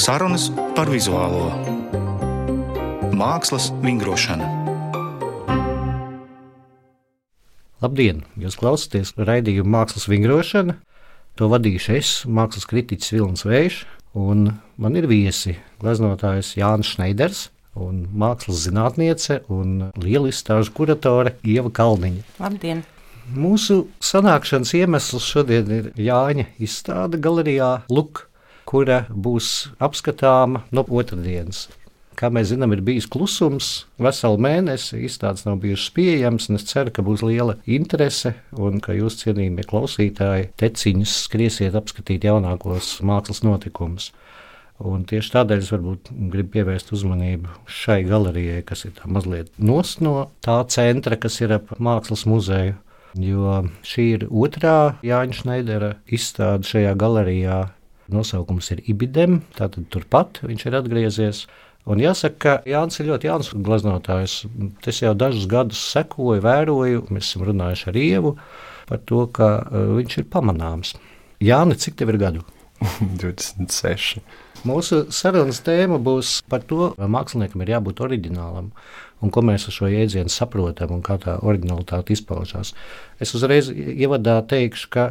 Sarunas par vizuālo mākslas vingrošanu. Labdien! Jūs klausāties raidījuma Mākslas vingrošana. To vadīšu es, mākslas kritiķis Vilnis Vējš, un man ir viesi gleznotājs Jānis Šneiders un mākslas zinātniece un liela izstāžu kuratore Ieva Kalniņa. Labdien! Mūsu sanākšanas iemesls šodien ir Jāņa izstāde galerijā Luk kura būs apskatāma no otrdienas. Kā mēs zinām, ir bijis klusums veselu mēnesi, izstādes nav bijušas pieejamas, es ceru, ka būs liela interese un ka jūs, cienījamie klausītāji, teciņus skriesiet apskatīt jaunākos mākslas notikumus. Un tieši tādēļ es gribu pievērst uzmanību šai galerijai, kas ir mazliet no tā centra, kas ir ap mākslas muzeju. Jo šī ir otrā Jāņa Šneidera izstāde šajā galerijā, Nosaukums ir Ibidem, tātad turpat viņš ir atgriezies. Un jāsaka, ka Jānis ir ļoti jauns gleznotājs. Es jau dažus gadus sekoju, vēroju, mēs esam runājuši ar Ievu par to, ka uh, viņš ir pamanāms. Jāni, cik tev ir gadu? 26. Mūsu sarunas tēma būs par to, vai māksliniekam ir jābūt oriģinālam un ko mēs ar šo jēdzienu saprotam un kā tā originalitāte izpaužās. Es uzreiz ievadā teikšu, ka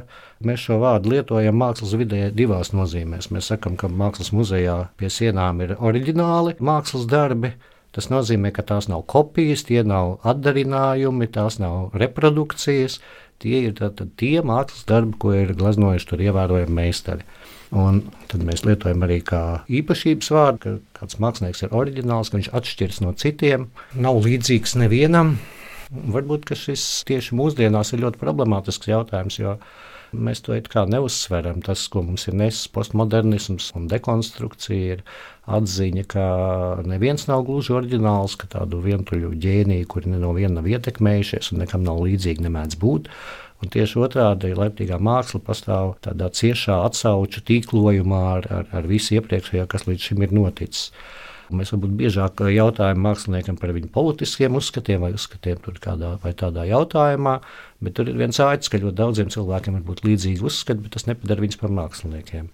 mēs šo vārdu lietojam mākslas vidē divās nozīmēs. Mēs sakām, ka mākslas muzejā pie sienām ir oriģināli mākslas darbi. Tas nozīmē, ka tās nav kopijas, tie nav atdarinājumi, tās nav reprodukcijas. Tie ir tātad tie mākslas darbi, ko ir gleznojuši tur ievērojami meistari. Un tad mēs lietojam arī kā īpašības vārdu, ka kāds mākslinieks ir oriģināls, ka viņš atšķiras no citiem, nav līdzīgs nevienam. Varbūt šis tieši mūsdienās ir ļoti problemātisks jautājums, jo mēs to neuzsveram. Tas, ko mums ir nesis postmodernisms un dekonstrukcija, ir atziņa, ka neviens nav gluži oriģināls, ka tādu vientuļu ģēniju, kuri no viena nav ietekmējušies un nekam nav līdzīgi, nemēdz būt. Un tieši otrādi leipīgā māksla pastāv tādā ciešā atsauču tīklojumā ar, ar, ar visu iepriekšējo, kas līdz šim ir noticis. Mēs varbūt biežāk jautājam māksliniekam par viņu politiskiem uzskatiem vai uzskatiem kādā vai tādā jautājumā, bet tur ir viens aicis, ka ļoti daudziem cilvēkiem var būt līdzīgi uzskati, bet tas nepadara viņus par māksliniekiem.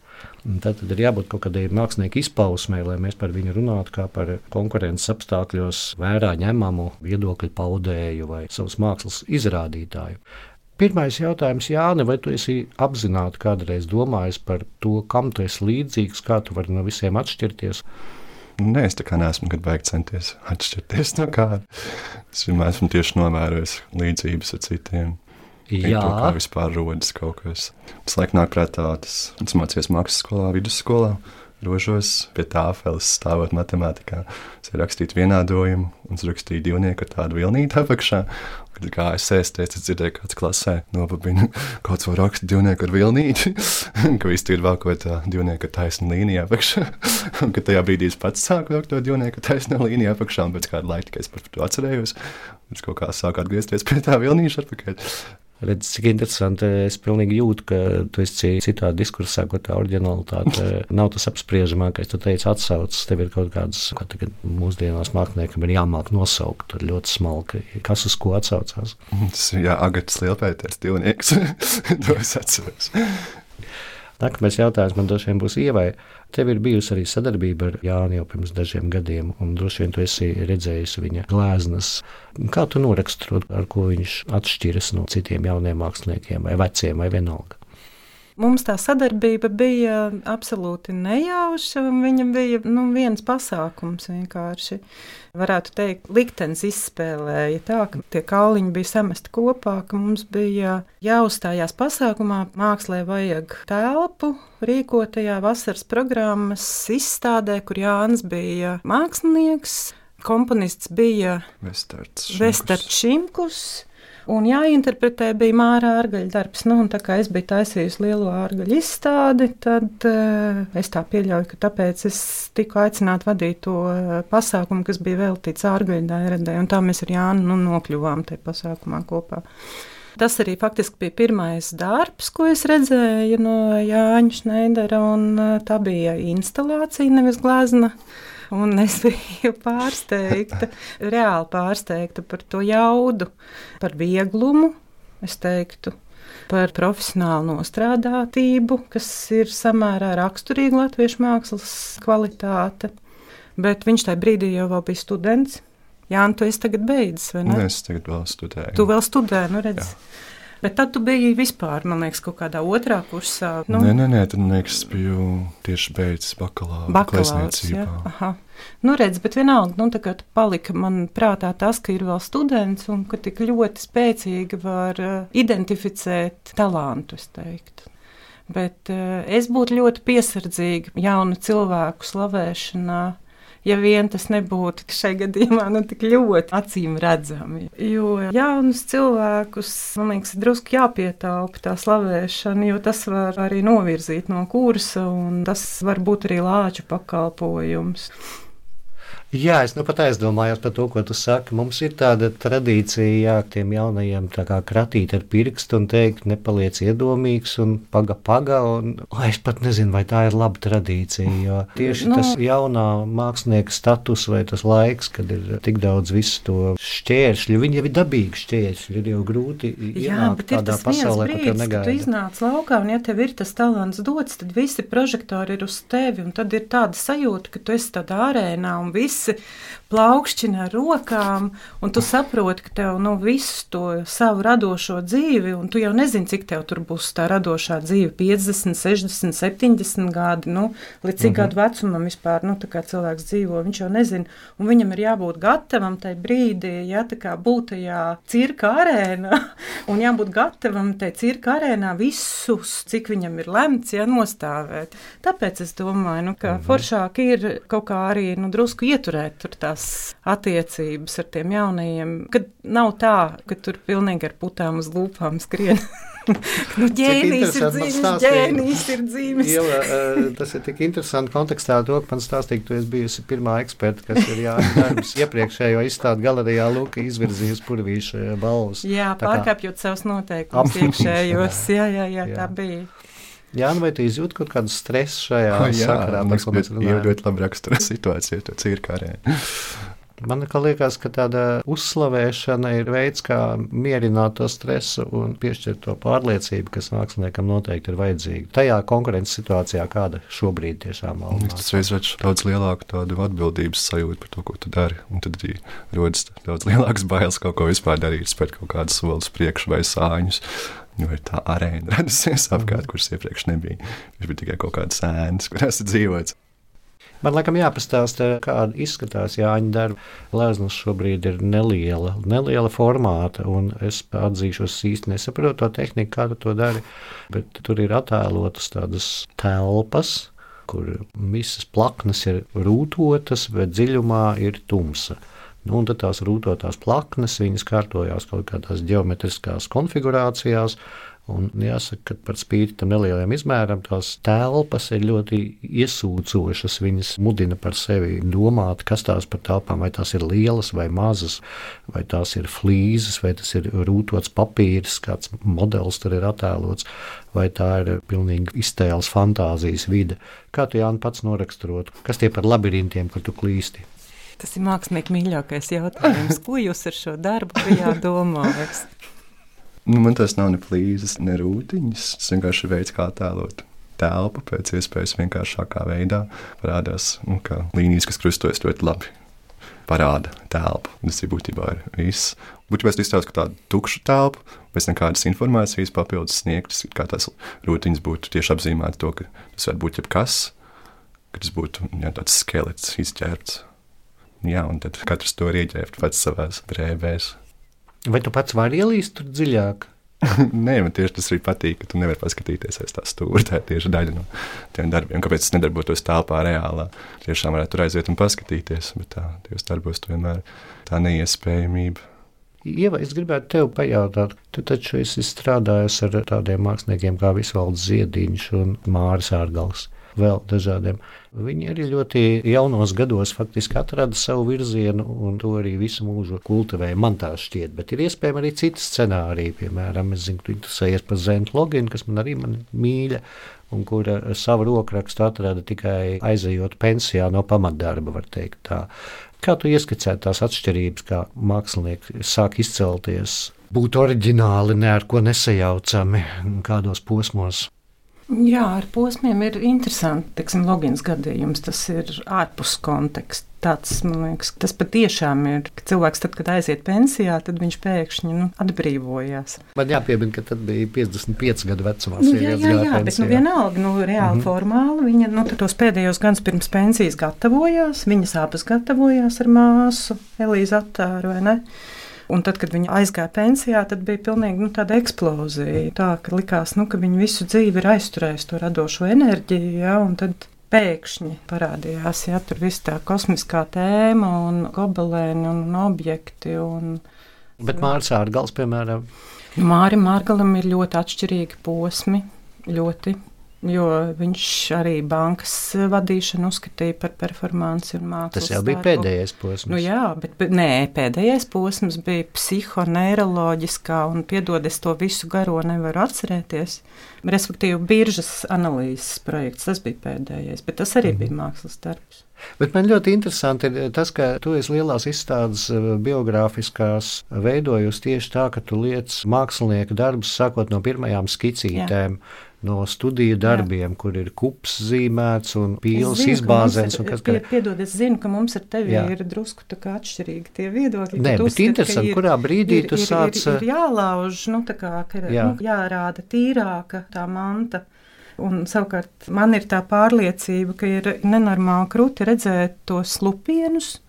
Tad, tad ir jābūt kaut kādai mākslinieku izpausmē, lai mēs par viņu runātu kā par konkurences apstākļos vērā ņemamu viedokļu paudēju vai savas mākslas izrādītāju. Pirmais jautājums, Jāni, vai tu esi apzināti kādreiz domājis par to, kam tu esi līdzīgs, kā tu vari no visiem atšķirties? Nē, es tā kā neesmu nekad baigts centies atšķirties no kāda. Es vienmēr esmu tieši novērojis līdzības ar citiem. Jā, to, kā vispār rodas kaut kas. Tas laikam nāk prātā, tas es mācījos mākslas skolā, vidusskolā rožos, pie tāfeles stāvot matemātikā. Es rakstīju vienādojumu, un rakstīju divnieku ar tādu vilnīti apakšā. Kad es sēsties, es dzirdēju, kāds klasē nopabina kaut ko rakstu divnieku ar vilnīti, ka vēl kaut kā divnieku taisnu līniju apakšā. un kad tajā brīdī es pats sāku rakt to divnieku taisnu līniju apakšā, un pēc kāda laika tikai es par to atcerējos. Es kaut kā sāku atgriezties pie tā vilnīša atpakaļ. Redz, cik interesanti. Es pilnīgi jūtu, ka tu esi citā diskursā, ko tā oriģinalitāte nav tas apspriežamākais. Tu teici, atsaucas, tev ir kaut kādas, ko tagad mūsdienās māksliniekam ir jāmāk nosaukt. Tur ļoti smalki, kas uz ko atsaucās. Tas ir jā, Agats Lielpēters, divnieks. to es atceros. Nākamais jautājums man droši vien būs ievai. Tev ir bijusi arī sadarbība ar Jānu jau pirms dažiem gadiem, un droši vien tu esi redzējis viņa gleznas. Kā tu noraksturot, ar ko viņš atšķiras no citiem jauniem māksliniekiem, vai veciem, vai vienalga? Mums tā sadarbība bija absolūti nejauša. Viņam bija nu, viens pasākums vienkārši. Varētu teikt, liktenis izspēlēja tā, ka tie kauliņi bija samesti kopā, ka mums bija jāuzstājās pasākumā, mākslē vajag telpu, rīkotajā vasaras programmas izstādē, kur Jānis bija mākslinieks, komponists bija Vestards Šimkus. Un jāinterpretē bija Māra ārgaļa darbs. Nu, tā kā es biju taisījusi lielo ārgaļu izstādi, tad uh, es tā pieļauju, ka tāpēc es tiku aicināta vadīt to uh, pasākumu, kas bija veltīts ārgaļu dairedē. Un tā mēs ar Jānu nu, nokļuvām tajā pasākumā kopā. Tas arī faktiski bija pirmais darbs, ko es redzēju no Jāņa Šneidera. Uh, tā bija instalācija, nevis glezna. Un es biju pārsteigta, reāli pārsteigta par to jaudu, par vieglumu. Es teiktu, par profesionālu nostrādātību, kas ir samērā raksturīga latviešu mākslas kvalitāte. Bet viņš tajā brīdī jau bija students. Jā, un tu esi tagad beidzis, vai ne? Nē, es tagad vēl studēju. Tu vēl studē, nu redz. Jā. Bet tad tu biji vispār, man liekas, kaut kādā otrā kursā. Nu, nē, nē, nē, tad man liekas, biju tieši beidzis bakalaura bakalaura. Nu, redz, bet vienalga, nu, tā kā palika man prātā tas, ka ir vēl students un ka tik ļoti spēcīgi var uh, identificēt talantu, es teiktu. Bet uh, es būtu ļoti piesardzīga jaunu cilvēku slavēšanā ja vien tas nebūtu šai gadījumā nu, tik ļoti acīm redzami. Jo jaunus cilvēkus, man liekas, drusku jāpietaupa tā slavēšana, jo tas var arī novirzīt no kursa, un tas var būt arī lāču pakalpojums. Jā, es nu pat aizdomājos par to, ko tu saki. Mums ir tāda tradīcija, jā, tiem jaunajiem kā kratīt ar pirkstu un teikt, nepaliec iedomīgs un paga, paga. Un, o, es pat nezinu, vai tā ir laba tradīcija. Jo tieši nu, tas jaunā mākslinieka status vai tas laiks, kad ir tik daudz visu to šķēršļu, viņi jau ir dabīgi šķēršļi. Ir jau grūti jā, bet tādā pasaulē, brīdis, ka tu negaida. Tu iznāc laukā un ja tev ir tas talants dots, tad visi prožektori ir uz tevi un tad ir tāda sajūta, ka tu esi tādā arēnā un viss visi plaukšķina ar rokām, un tu saproti, ka tev nu, visu to savu radošo dzīvi, un tu jau nezini, cik tev tur būs tā radošā dzīve - 50, 60, 70 gadi, nu, līdz cik -hmm. gadu vecumam vispār nu, cilvēks dzīvo. Viņš jau nezina, un viņam ir jābūt gatavam tajā brīdī, ja tā kā būt tajā cirka arēnā, un jābūt gatavam tajā cirka arēnā visus, cik viņam ir lemts, ja nostāvēt. Tāpēc es domāju, nu, ka -hmm. foršāk ir kaut kā arī nu, drusku ieturēt tur tā tās attiecības ar tiem jaunajiem, kad nav tā, ka tur pilnīgi ar putām uz lūpām skrien. nu, ģēnijs ir dzīves, ģēnijs ir dzīves. Iela, uh, tas ir tik interesanti kontekstā to, ka man stāstīja, ka tu esi bijusi pirmā eksperta, kas ir jāatdarbs iepriekšējo izstādu galerijā Luka izvirzījusi purvīšu balvas. Jā, pārkāpjot savus noteikumus iekšējos. Jā, jā, jā, jā, tā bija. Jā, nu vai tu izjūti kaut kādu stresu šajā oh, jā, sakarā? Tas ir ļoti labi raksturo situāciju, to cirkārē. Man liekas, ka tāda uzslavēšana ir veids, kā mierināt to stresu un piešķirt to pārliecību, kas māksliniekam noteikti ir vajadzīga. Tajā konkurences situācijā, kāda šobrīd tiešām ir. Tas redz daudz lielāku atbildības sajūtu par to, ko tu dari. Un tad arī rodas daudz lielāks bailes kaut ko vispār darīt, spērt kaut kādus solis priekš vai sāņus. Jo ir tā arēna radusies apkārt, kuras iepriekš nebija. Viņš bija tikai kaut kāds ēnas, kurās ir dzīvots. Man liekas, jāpastāsta, kāda izskatās Jāņa darba. Lēznas šobrīd ir neliela, neliela formāta, un es atzīšos, īsti nesaprotu to tehniku, kā tu to dari. Bet tur ir attēlotas tādas telpas, kur visas plaknes ir rūtotas, bet dziļumā ir tumsa. Nu, un tad tās rūtotās plaknes, viņas kārtojās kaut kādās geometriskās konfigurācijās. Un jāsaka, ka par spīti tam nelielajam izmēram, tās telpas ir ļoti iesūcošas. Viņas mudina par sevi domāt, kas tās par telpām, vai tās ir lielas vai mazas, vai tās ir flīzes, vai tas ir rūtots papīrs, kāds modelis tur ir attēlots, vai tā ir pilnīgi iztēles fantāzijas vide. Kā tu Jānis pats noraksturot, kas tie par labirintiem, kur tu klīsti? Tas ir mākslinieks mīļākais jautājums. Ko jūs ar šo darbu bijāt domājis? Nu, man tas nav ne plīzes, ne rūtiņas. Tas vienkārši ir veids, kā tēlot telpu pēc iespējas vienkāršākā veidā. Parādās, nu, ka līnijas, kas krustojas ļoti labi, parāda telpu. Tas ir būtībā ir viss. Būtībā es izstāstu tādu tukšu telpu, bez nekādas informācijas papildus sniegtas, kā tās rūtiņas būtu tieši apzīmētas to, ka tas var būt jebkas, ka tas būtu jā, tāds skelets izķerts. Jā, un tad katrs to ir ieģērbts pats savā drēbēs. Vai tu pats vari ielīst tur dziļāk? Nē, man tieši tas arī patīk, ka tu nevari paskatīties aiz tā stūra. Tā ir tieši daļa no tiem darbiem. Kāpēc tas nedarbotos telpā reālā? Tiešām varētu tur aiziet un paskatīties, bet tā, tajos darbos tu vienmēr tā neiespējamība. Ieva, es gribētu tevi pajautāt, tu taču esi strādājis ar tādiem māksliniekiem kā Visvalds Ziediņš un Māris Ārgals vēl dažādiem. Viņi arī ļoti jaunos gados faktiski atrada savu virzienu un to arī visu mūžu kultivēja. Man tā šķiet, bet ir iespējams arī citi scenāriji. Piemēram, es zinu, tu interesējies par Zentu Loginu, kas man arī man mīļa un kura savu rokrakstu atrada tikai aizejot pensijā no pamatdarba, var teikt tā. Kā tu ieskicētu tās atšķirības, kā mākslinieki sāk izcelties būt oriģināli, ne ar ko nesajaucami, kādos posmos. Jā, ar posmiem ir interesanti. Teiksim, Logins gadījums, tas ir ārpus konteksta. Tāds, liekas, tas patiešām ir. Ka cilvēks, tad, kad aiziet pensijā, tad viņš pēkšņi nu, atbrīvojās. Man jāpiemina, ka tad bija 55 gadu vecumā. Nu, jā, jā, jā bet nu, vienalga, nu, reāli mm -hmm. formāli viņa nu, tos pēdējos gadus pirms pensijas gatavojās. Viņas abas gatavojās ar māsu Elīzu Attāru, vai ne? Un tad, kad viņa aizgāja pensijā, tad bija pilnīgi nu, tāda eksplozija. Tā ka likās, nu, ka viņa visu dzīvi ir aizturējusi to radošo enerģiju. Ja, tad pēkšņi parādījās ja, tur viss tā kosmiskā tēma un gobelēni un, objekti. Un, Bet Mārcis Ārgals, piemēram, Mārim Mārgalam ir ļoti atšķirīgi posmi. Ļoti jo viņš arī bankas vadīšanu uzskatīja par performanci un mākslas. Tas jau bija darbu. pēdējais posms. Nu, jā, bet nē, pēdējais posms bija psihoneiroloģiskā, un piedod, es to visu garo nevaru atcerēties. Respektīvi, biržas analīzes projekts, tas bija pēdējais, bet tas arī mm. bija mākslas darbs. Bet man ļoti interesanti ir tas, ka tu esi lielās izstādes eh, biogrāfiskās veidojusi tieši tā, ka tu liec mākslinieka darbus sākot no pirmajām skicītēm. Jā no studiju darbiem, Jā. kur ir kups zīmēts un pīles izbāzēns. Ir, pie, piedod, es zinu, ka mums ar tevi Jā. ir drusku atšķirīgi tie viedokļi. Nē, bet uzskat, interesanti, ir, kurā brīdī ir, tu ir, sāc. Ir, ir jālauž, nu tā kā, ka ir Jā. nu, jārāda tīrāka tā manta. Un, savukārt, man ir tā pārliecība, ka ir nenormāli krūti redzēt tos lupienus,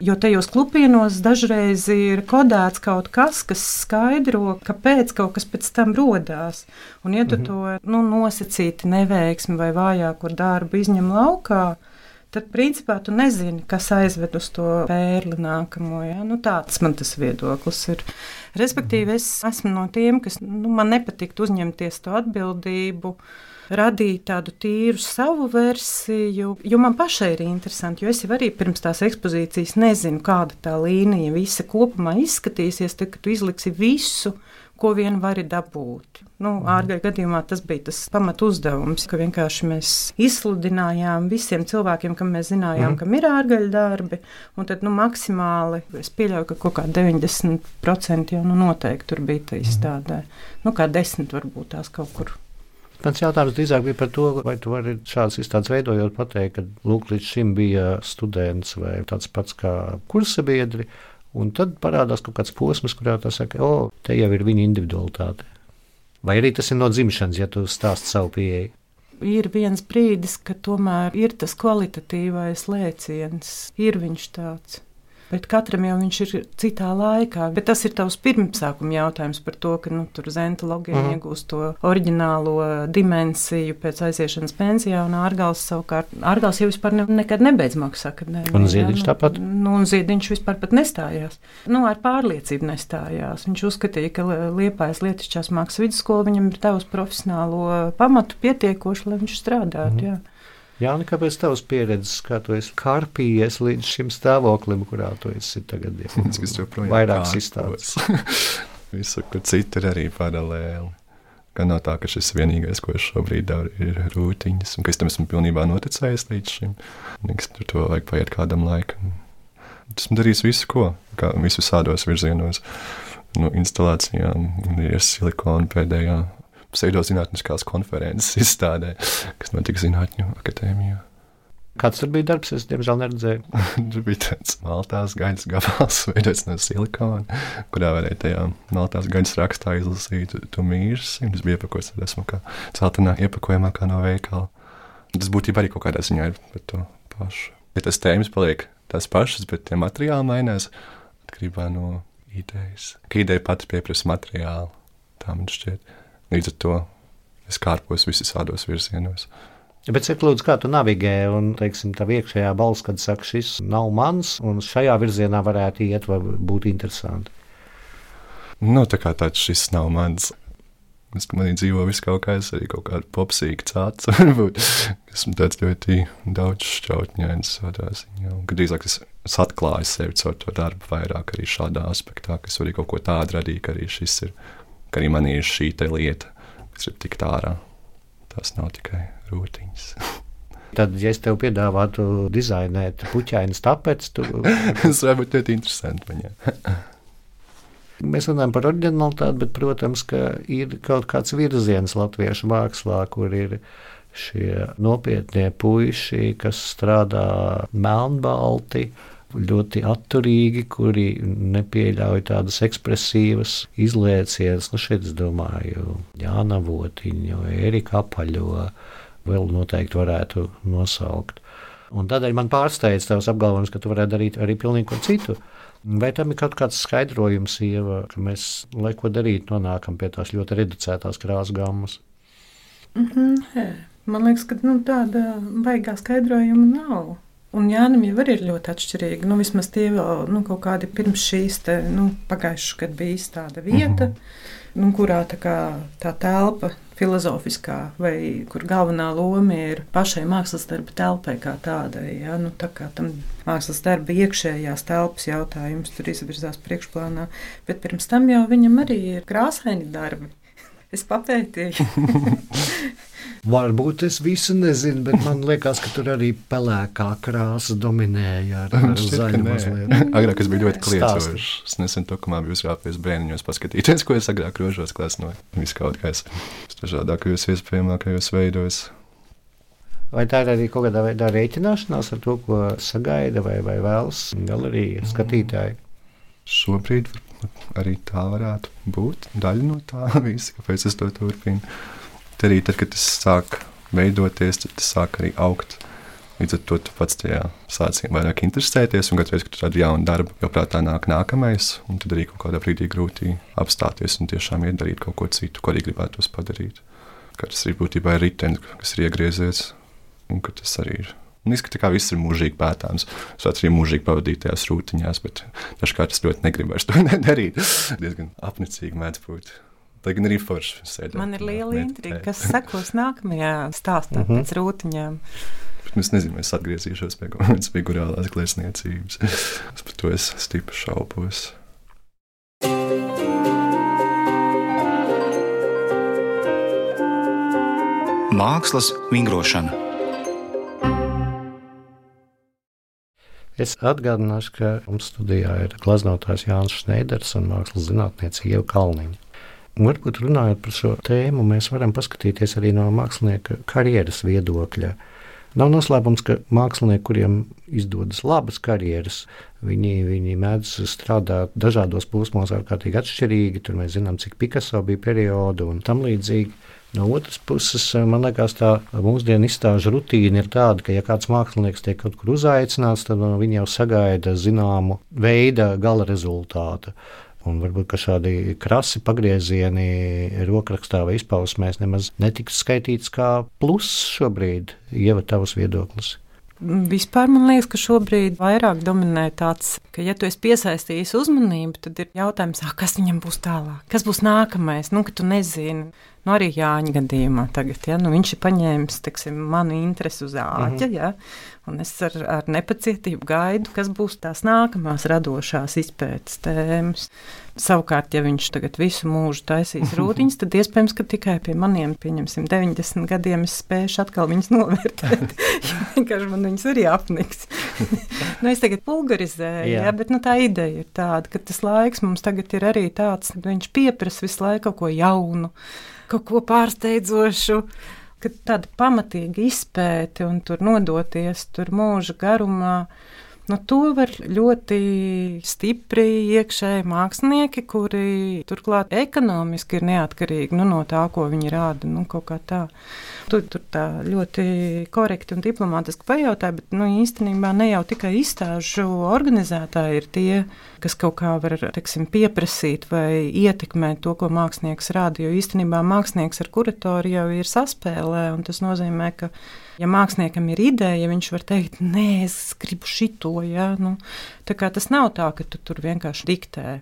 Jo tajos klupienos dažreiz ir kodēts kaut kas, kas skaidro, kāpēc kaut kas pēc tam radās. Un, ja tu mm -hmm. to nu, nosacīti neveiksmi vai vājāko darbu izņem laukā, tad principā tu nezini, kas aizved uz to pērli nākamo. Ja? Nu, tāds man tas viedoklis ir. Respektīvi, es esmu no tiem, kas nu, man nepatīk uzņemties to atbildību radīt tādu tīru savu versiju, jo man pašai ir interesanti, jo es jau arī pirms tās ekspozīcijas nezinu, kāda tā līnija visa kopumā izskatīsies, tad, kad tu izliksi visu, ko vien vari dabūt. Nu, mhm. Ārgai gadījumā tas bija tas pamat uzdevums, ka vienkārši mēs izsludinājām visiem cilvēkiem, kam mēs zinājām, mm. kam ir ārgaļu darbi, un tad nu, maksimāli es pieļauju, ka kaut kā 90% jau nu, noteikti tur bija tā izstādē. Nu, kā 10 varbūt tās kaut kur Mans jautājums drīzāk bija par to, vai tu vari šādas izstādes veidojot, pateikt, ka lūk, līdz šim bija students vai tāds pats kā kursabiedri. Un tad parādās kaut kāds posms, kurā tā saka, o, te jau ir viņa individualitāte. Vai arī tas ir no dzimšanas, ja tu stāsti savu pieeju? Ir viens brīdis, kad tomēr ir tas kvalitatīvais lēciens, ir viņš tāds. Bet katram jau viņš ir citā laikā. Bet tas ir tavs pirmsākuma jautājums par to, ka nu, tur zenta logiem mm. iegūst to oriģinālo dimensiju pēc aiziešanas pensijā, un ārgals savukārt, ārgals jau vispār ne, nekad nebeidz mākslas akadēmiju. Un ziediņš nu, tāpat? Nu, un ziediņš vispār pat nestājās. Nu, ar pārliecību nestājās. Viņš uzskatīja, ka liepājas lietišķās mākslas vidusskola viņam ir tavs profesionālo pamatu pietiekoši, lai viņš strādātu. Mm. Jā. Jā, un kāpēc tavs pieredzes, kā tu esi karpījies līdz šim stāvoklim, kurā tu esi tagad? Jā, tas joprojām vairākas izstādes. Visu, kur citi ir arī paralēli. Gan nav tā, ka šis vienīgais, ko es šobrīd daru, ir rūtiņas, un ka es tam esmu pilnībā noticējis līdz šim. Nekas tur to vajag paiet kādam laikam. Esmu darījis visu, ko, kā visu sādos virzienos, no instalācijām, ir silikona pēdējā pseidozinātniskās konferences izstādē, kas notika Zinātņu akadēmijā. Kāds tur bija darbs? Es diemžēl neredzēju. tur bija tāds maltās gaļas gabals, veidots no silikona, kurā varēja tajā maltās gaļas rakstā izlasīt, tu mīļsi. Tas bija iepakots tādā smukā, celtenā iepakojumā, kā no veikala. Tas būtībā arī kaut kādā ziņā ir par to pašu. Ja tas tēmas paliek tās pašas, bet tie materiāli mainās atkarībā no idejas. Ka ideja pati pieprasa materiālu, tā man šķiet. Līdz ar to es kārpos visādos virzienos. Bet cik lūdzu, kā tu navigē un, teiksim, tā iekšējā balss, kad saka, šis nav mans, un šajā virzienā varētu iet, vai būt interesanti? Nu, tā kā tāds šis nav mans. Es manī dzīvo viss kaut kāds, arī kaut kāda popsīga varbūt. Esmu tāds ļoti daudz šķautņains savā ziņā. Kad drīzāk es, es atklāju sevi caur to darbu vairāk arī šādā aspektā, ka es arī kaut ko tādu radīju, ka arī šis ir ka arī man ir šī lieta, kas ir tik ārā. Tas nav tikai rūtiņas. Tad, ja es tev piedāvātu dizainēt puķainas tapetes, tu... tas varētu būt ļoti interesanti. Viņai. Mēs runājam par originalitāti, bet, protams, ka ir kaut kāds virziens latviešu mākslā, kur ir šie nopietnie puiši, kas strādā melnbalti ļoti atturīgi, kuri nepieļauj tādas ekspresīvas izliecienas. Nu, šeit es domāju, Jāna Votiņu, Erika Apaļo, vēl noteikti varētu nosaukt. Un tādēļ man pārsteidz tavs apgalvojums, ka tu varētu darīt arī pilnīgi ko citu. Vai tam ir kaut kāds skaidrojums, Ieva, ka mēs, lai ko darīt, nonākam pie tās ļoti reducētās krāsas gammas? Mm -hmm. Man liekas, ka nu, tāda baigā skaidrojuma nav. Un Jānis jau ir ļoti atšķirīgi. Nu, vismaz tie vēl nu, kaut kādi pirms šīs te, nu, pagājušā gada bija tāda vieta, mm -hmm. nu, kurā tā, kā, tā telpa filozofiskā, vai kur galvenā loma ir pašai mākslas darba telpai kā tādai. Ja? Nu, tā kā tam mākslas darba iekšējās telpas jautājums tur izvirzās priekšplānā, bet pirms tam jau viņam arī ir krāsaini darbi. Es papētīju. Varbūt es visu nezinu, bet man liekas, ka tur arī pelēkā krāsa dominēja ar, ar zaļu mazliet. agrāk es biju ļoti kliedzošs. Es nesen tokumā biju uzrāpies bērniņos paskatīties, ko es agrāk rožos klasnoju. Viss kaut kāds dažādākajos iespējamākajos veidos. Vai tā ir arī kaut kādā veidā rēķināšanās ar to, ko sagaida vai, vai vēlas galerija skatītāji? Šobrīd arī tā varētu būt daļa no tā visa, kāpēc es to turpinu arī tad, kad tas sāk veidoties, tad tas sāk arī augt. Līdz ar to tu pats tajā sāci vairāk interesēties, un katru reizi, kad tu tādu jaunu darbu jau prātā nāk nākamais, un tad arī kaut kādā brīdī grūti apstāties un tiešām iedarīt kaut ko citu, ko arī gribētos padarīt. Ka tas ir būtībā ritenis, kas ir iegriezies, un ka tas arī ir. Un izskatās, ka viss ir mūžīgi pētāms. Es arī mūžīgi pavadīju tajās rūtiņās, bet dažkārt es ļoti negribu to darīt. Diezgan apnicīgi mēdz būt. Lai gan arī forši sēdēt. Man ir liela intriga, kas sekos nākamajā stāstā mm -hmm. pēc rūtiņām. Bet es nezinu, es atgriezīšos pie kādas figurālās glezniecības. es par to es stipri šaubos. Mākslas vingrošana. Es atgādināšu, ka mums studijā ir glaznotājs Jānis Šneiders un mākslas zinātniece Ieva Kalniņa. Varbūt runājot par šo tēmu, mēs varam paskatīties arī no mākslinieka karjeras viedokļa. Nav noslēpums, ka mākslinieki, kuriem izdodas labas karjeras, viņi, viņi mēdz strādāt dažādos posmos, ārkārtīgi atšķirīgi. Tur mēs zinām, cik Picasso bija perioda un tam līdzīgi. No otras puses, man liekas, tā mūsdienu izstāžu rutīna ir tāda, ka, ja kāds mākslinieks tiek kaut kur uzaicināts, tad no viņa jau sagaida zināmu veidu gala rezultātu. Un varbūt šādi krasi pagriezieni rokrakstā vai izpausmēs nemaz netiks skaitīts kā pluss šobrīd, ieva tavs viedoklis. Vispār man liekas, ka šobrīd vairāk dominē tāds, ka, ja tu esi piesaistījis uzmanību, tad ir jautājums, ah, kas viņam būs tālāk, kas būs nākamais. Nu, ka tu nezini, nu, arī Jāņa gadījumā tagad, ja, nu, viņš ir paņēmis teksim, manu interesi uz āķa, mm -hmm. ja, un es ar, ar nepacietību gaidu, kas būs tās nākamās radošās izpētes tēmas. Savukārt, ja viņš tagad visu mūžu taisīs rūtiņas, tad iespējams, ka tikai pie maniem, pieņemsim, 90 gadiem es spēšu atkal viņus novērtēt. Vienkārši man viņas arī apniks. nu, es tagad pulgarizēju, jā. Jā, bet nu, tā ideja ir tāda, ka tas laiks mums tagad ir arī tāds, ka viņš pieprasa visu laiku kaut ko jaunu, kaut ko pārsteidzošu tāda pamatīga izpēte un tur nodoties tur mūža garumā. Nu, to var ļoti stipri iekšēji mākslinieki, kuri turklāt ekonomiski ir neatkarīgi nu, no tā, ko viņi rāda. Nu, tā. Tur, tur tā ļoti korekti un diplomātiski pajautāja, bet nu, īstenībā ne jau tikai izstāžu organizētāji ir tie, kas kaut kā var teksim, pieprasīt vai ietekmēt to, ko mākslinieks rāda. Jo īstenībā mākslinieks ar kuratoru jau ir saspēlē, un tas nozīmē, ka Ja māksliniekam ir ideja, ja viņš var teikt, nē, es gribu šito, ja, nu, tas nav tā, ka tu tur vienkārši diktē.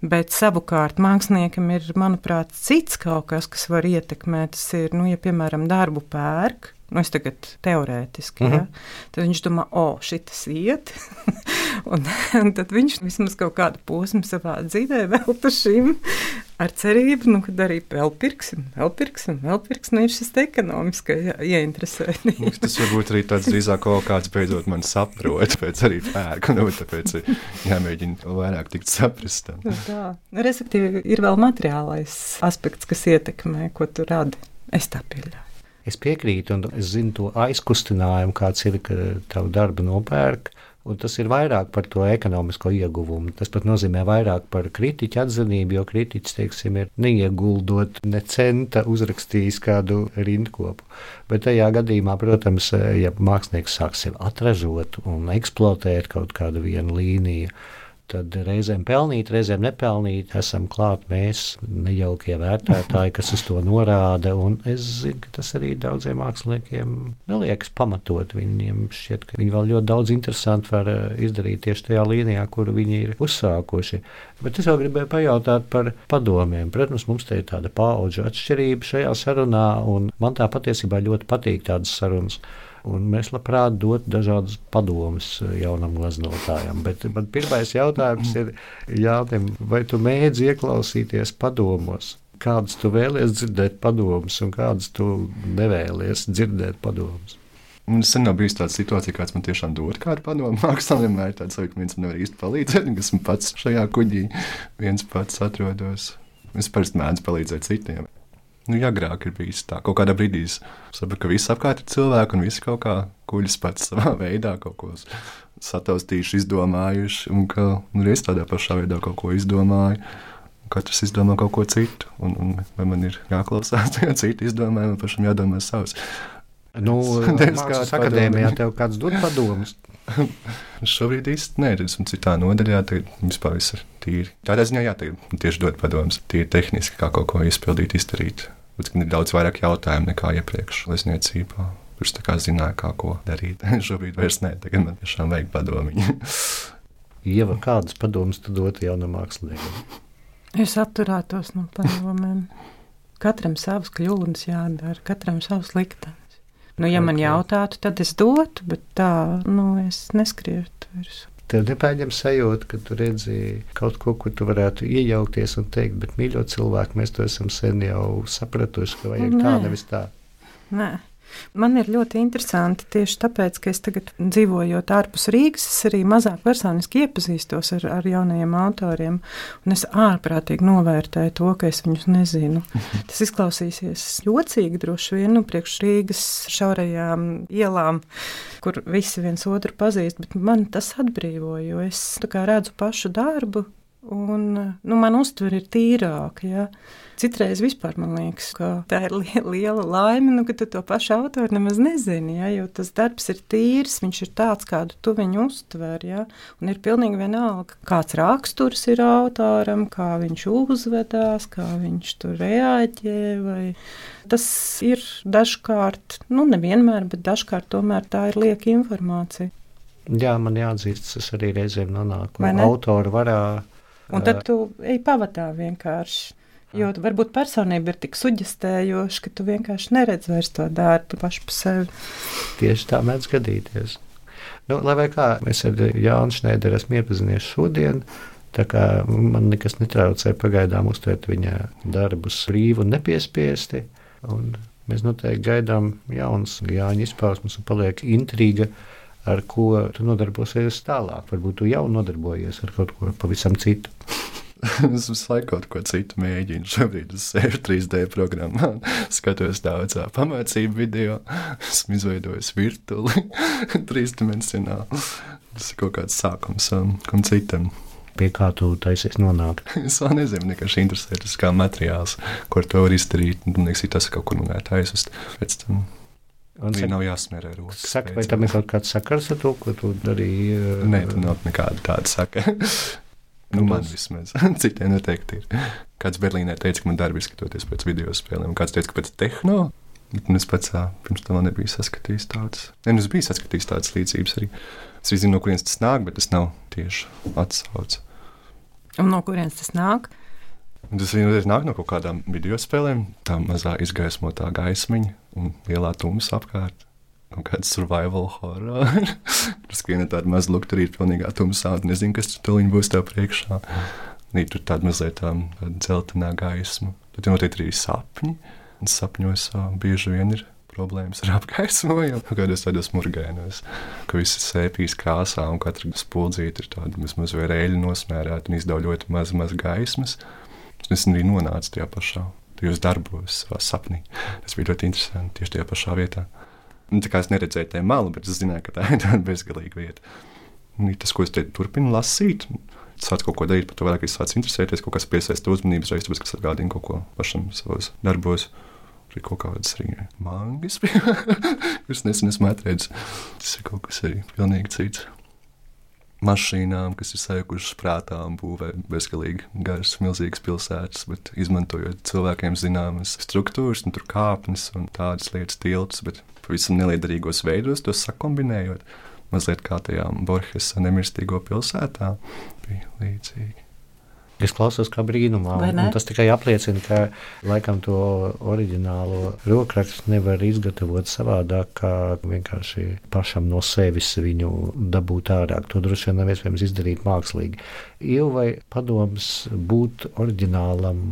Bet savukārt māksliniekam ir, manuprāt, cits kaut kas, kas var ietekmēt. Tas ir, nu, ja piemēram darbu pērk, nu, es tagad teorētiski, mm -hmm. ja, tad viņš domā, o, šis iet. un, un tad viņš vismaz kaut kādu posmu savā dzīvē veltu šim. Ar cerību, nu, ka arī vēl pirksim, vēl pirksim, vēl pirksim. Nu, ir šis ekonomiskais ieinteresēts. tas varbūt arī tāds drīzāk kaut kāds beidzot man saprot, pēc arī pērku, nu, tāpēc jāmēģina vairāk tikt saprast. Nu, tā, respektīvi, ir vēl materiālais aspekts, kas ietekmē, ko tu radi. Es tā pieļauju. Es piekrītu, un es zinu to aizkustinājumu, kāds ir, ka tavu darbu nopērk. Un tas ir vairāk par to ekonomisko ieguvumu. Tas pat nozīmē vairāk par kritiķa atzinību, jo kritiķis, teiksim, ir neieguldot ne centa uzrakstījis kādu rindkopu. Bet tajā gadījumā, protams, ja mākslinieks sāk sevi atražot un eksploatēt kaut kādu vienu līniju, tad reizēm pelnīt, reizēm nepelnīt. Esam klāt mēs, nejaukie vērtētāji, kas uz to norāda. Es zinu, ka tas arī daudziem māksliniekiem neliekas pamatot. Viņiem šķiet, ka viņi vēl ļoti daudz interesantu var eh, izdarīt tieši tajā līnijā, kuru viņi ir uzsākuši. Bet es vēl gribēju pajautāt par padomiem. Protams, mums te ir tāda paudžu atšķirība šajā sarunā, un man tā patiesībā ļoti patīk tādas sarunas. Un mēs labprāt dotu dažādas padomas eh, jaunam glaznotājam. Bet man pirmais jautājums ir, Jānim, vai tu mēdzi ieklausīties padomos? Kādas tu vēlies dzirdēt padomus un kādas tu nevēlies dzirdēt padomus? Es sen nav bijis tāda situācija, kāds man tiešām dod kādu padomu. Mākslā vienmēr ir tāds, ka viens nevar īsti palīdzēt, kas man pats šajā kuģī viens pats atrodos. Es parasti mēdzu palīdzēt citiem. Nu, ja agrāk ir bijis tā, kaut kādā brīdī saprotu, ka viss apkārt ir cilvēki un visi kaut kā kuģis pats savā veidā kaut ko sataustījuši, izdomājuši, un ka nu, es tādā pašā veidā kaut ko izdomāju. Katrs izdomā kaut ko citu, un, un vai man ir jāklausās tajā citu izdomājumu, vai pašam jādomā savs. Nu, Mākslas akadēmijā tev kāds dod padomus? Šobrīd īsti nē, esmu citā nodaļā. Tagad vispār viss ir tīri. Tādā ziņā, jā, tieši dot padomus, tīri tehniski, kā kaut ko izpildīt, izdarīt. Bet ir daudz vairāk jautājumu nekā iepriekš glezniecībā. Kurš tā kā zināja, kā ko darīt. Šobrīd vairs nē, tagad man tiešām vajag padomu. Ieva, kādas padomas tu dotu jaunam māksliniekam? Es atturētos no padomiem. Katram savs kļūdas jādara, katram savs liktenis. Nu, ja man jautātu, tad es dotu, bet tā, nu, es neskrietu virsū. Tev nepārņem sajūta, ka tu redzēji kaut ko, kur tu varētu iejaukties un teikt, bet mīļo cilvēku, mēs to esam sen jau sapratuši, ka vajag Nē. tā, nevis tā. Nē. Man ir ļoti interesanti tieši tāpēc, ka es tagad dzīvojot ārpus Rīgas, es arī mazāk personiski iepazīstos ar, ar jaunajiem autoriem, un es ārprātīgi novērtēju to, ka es viņus nezinu. Tas izklausīsies jocīgi droši vien, nu, priekš Rīgas šaurajām ielām, kur visi viens otru pazīst, bet man tas atbrīvo, jo es redzu pašu darbu, un nu, man uztver ir tīrāka. Ja? Citreiz vispār man liekas, ka tā ir li liela laime, nu, ka tu to pašu autoru nemaz nezini. Ja, jo tas darbs ir tīrs, viņš ir tāds, kādu tu viņu uztver. Ja, un ir pilnīgi vienalga, kāds raksturs ir autoram, kā viņš uzvedās, kā viņš tur reaģē. Vai... Tas ir dažkārt, nu nevienmēr, bet dažkārt tomēr tā ir lieka informācija. Jā, man jāatzīst, tas arī reizēm nonāk autora varā. Un tad tu ej pavadā vienkārši. Jo varbūt personība ir tik suģistējoša, ka tu vienkārši neredzi vairs to darbu pašu par sevi. Tieši tā mēdz gadīties. Nu, lai kā mēs ar Jānu Šneideru esam iepazinies šodien, man nekas netraucē pagaidām uztvert viņa darbus brīvi un nepiespiesti. Un mēs noteikti gaidām jaunas Jāņa izpausmes un paliek intriga ar ko tu nodarbosies tālāk. Varbūt tu jau nodarbojies ar kaut ko pavisam citu. es visu laiku kaut ko citu mēģinu. Šobrīd es sēžu 3D programmā, skatos daudz pamācību video, esmu izveidojis virtuāli, trīsdimensionāli. Tas ir kaut kāds sākums um, kam citam. Pie kā tu taisies nonākt? es vēl nezinu, vienkārši interesē tas kā materiāls, ko ar to var izdarīt. Man liekas, tas kaut kur manā aizvest pēc tam. Un Viņa nav jāsmērē rokas. Saka, vai tam ir kaut kāds sakars ar to, ko tu darīji? Nē, tam nav nekāda tāda sakara. Nu, man vismaz, citiem noteikti ir. Kāds Berlīnē teica, ka man darbi izskatoties pēc video spēlēm, kāds teica, ka pēc tehno. Un es pats pirms tam nebiju saskatījis tādas. Nē, nu, es biju saskatījis tādas līdzības arī. Es zinu, no kurienes tas nāk, bet tas nav tieši atsauce. Un no kurienes tas nāk? Tas vienotreiz nāk no kaut kādām video spēlēm, tā mazā izgaismotā gaismiņa un lielā tumsa apkārt. Kaut kāds survival horror. Tur skrien tāda maza lukturīte, pilnīgā tumsā, un nezinu, kas tur būs tev priekšā. Nī, tur tāda mazliet tā dzeltenā gaisma. Tad noteikti arī sapņi. Un sapņos bieži vien ir problēmas ar apgaismojumu, kādos tādos murgainos, ka visas sēpjas krāsā un katra spuldzīte ir tāda vismaz vai rēļi nosmērēta un izdod ļoti maz, maz gaismas. Es arī nonācu tajā pašā, tajos darbos, savā sapnī. Tas bija ļoti interesanti tieši tajā pašā vietā. Un, tā kā es neredzēju tajā malu, bet es zināju, ka tā ir tāda bezgalīga vieta. Un tas, ko es te turpinu lasīt, sāc kaut ko darīt, par to vairāk es sācu interesēties, kaut kas piesaista uzmanības reizes, tāpēc, kas atgādina kaut ko pašam savos darbos. Ir kaut kādas arī mangas, kuras nesen esmu atradzis. Tas ir kaut kas arī pilnīgi cits. Mašīnām, kas ir sajukušas prātā un būvē bezgalīgi garas, milzīgas pilsētas, bet izmantojot cilvēkiem zināmas struktūras, tur kāpnes un tādas lietas, tilts, bet pavisam neliederīgos veidos tos sakombinējot. Mazliet kā tajā Borgesa nemirstīgo pilsētā bija līdzīgi. Es klausos kā brīnumā. Tas tikai apliecina, ka laikam to oriģinālo rokrakstu nevar izgatavot savādāk, kā vienkārši pašam no sevis viņu dabūt ārā. To droši vien nav iespējams izdarīt mākslīgi. Ieva vai padoms būt oriģinālam,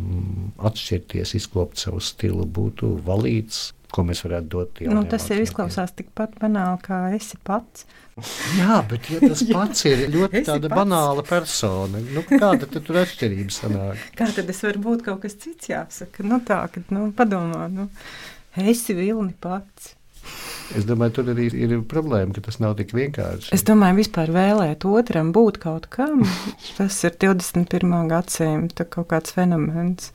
atšķirties, izkopt savu stilu, būtu valīts, ko mēs varētu dot. Nu, tas jau izklausās tikpat banāli, kā esi pats. Jā, bet ja tas pats ir ļoti tāda banāla persona. Nu, kāda tad tur atšķirība sanāk? Kā tad es varu būt kaut kas cits jāsaka? Nu tā, ka, nu, padomā, nu, esi vilni pats. Es domāju, tur arī ir problēma, ka tas nav tik vienkārši. Es domāju, vispār vēlēt otram būt kaut kam. Tas ir 21. gadsimta kaut kāds fenomens.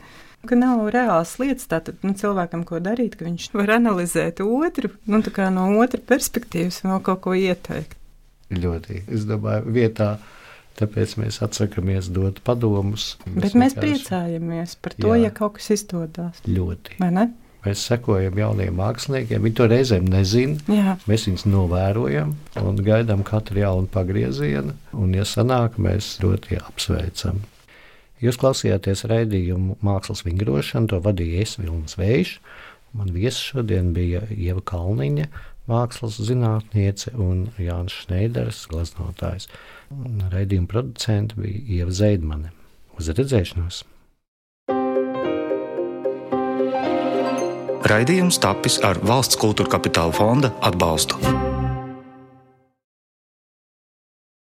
Ka nav reāls lietas, tātad nu, cilvēkam, ko darīt, ka viņš var analizēt otru, nu, no otras perspektīvas, vēl kaut ko ieteikt. Ļoti, es domāju, vietā. Tāpēc mēs atsakāmies dot padomus. Bet mēs vienkārši... priecājamies par to, Jā, ja kaut kas izdodas. Ļoti. Vai ne? Mēs sekojam jauniem māksliniekiem. Viņi to reizēm nezina. Jā. Mēs viņus novērojam un gaidām katru jaunu pagriezienu. Un, ja sanāk, mēs ļoti apsveicam. Jūs klausījāties raidījumu Mākslas vingrošana, to vadīja es Vilnis Vējš. Man viesis šodien bija Ieva Kalniņa, mākslas zinātniece un Jānis Šneiders, glaznotājs. Raidījuma producents bija Ieva Zeidmane. Uz redzēšanos! Raidījums tapis ar valsts kultūra kapitāla fonda atbalstu.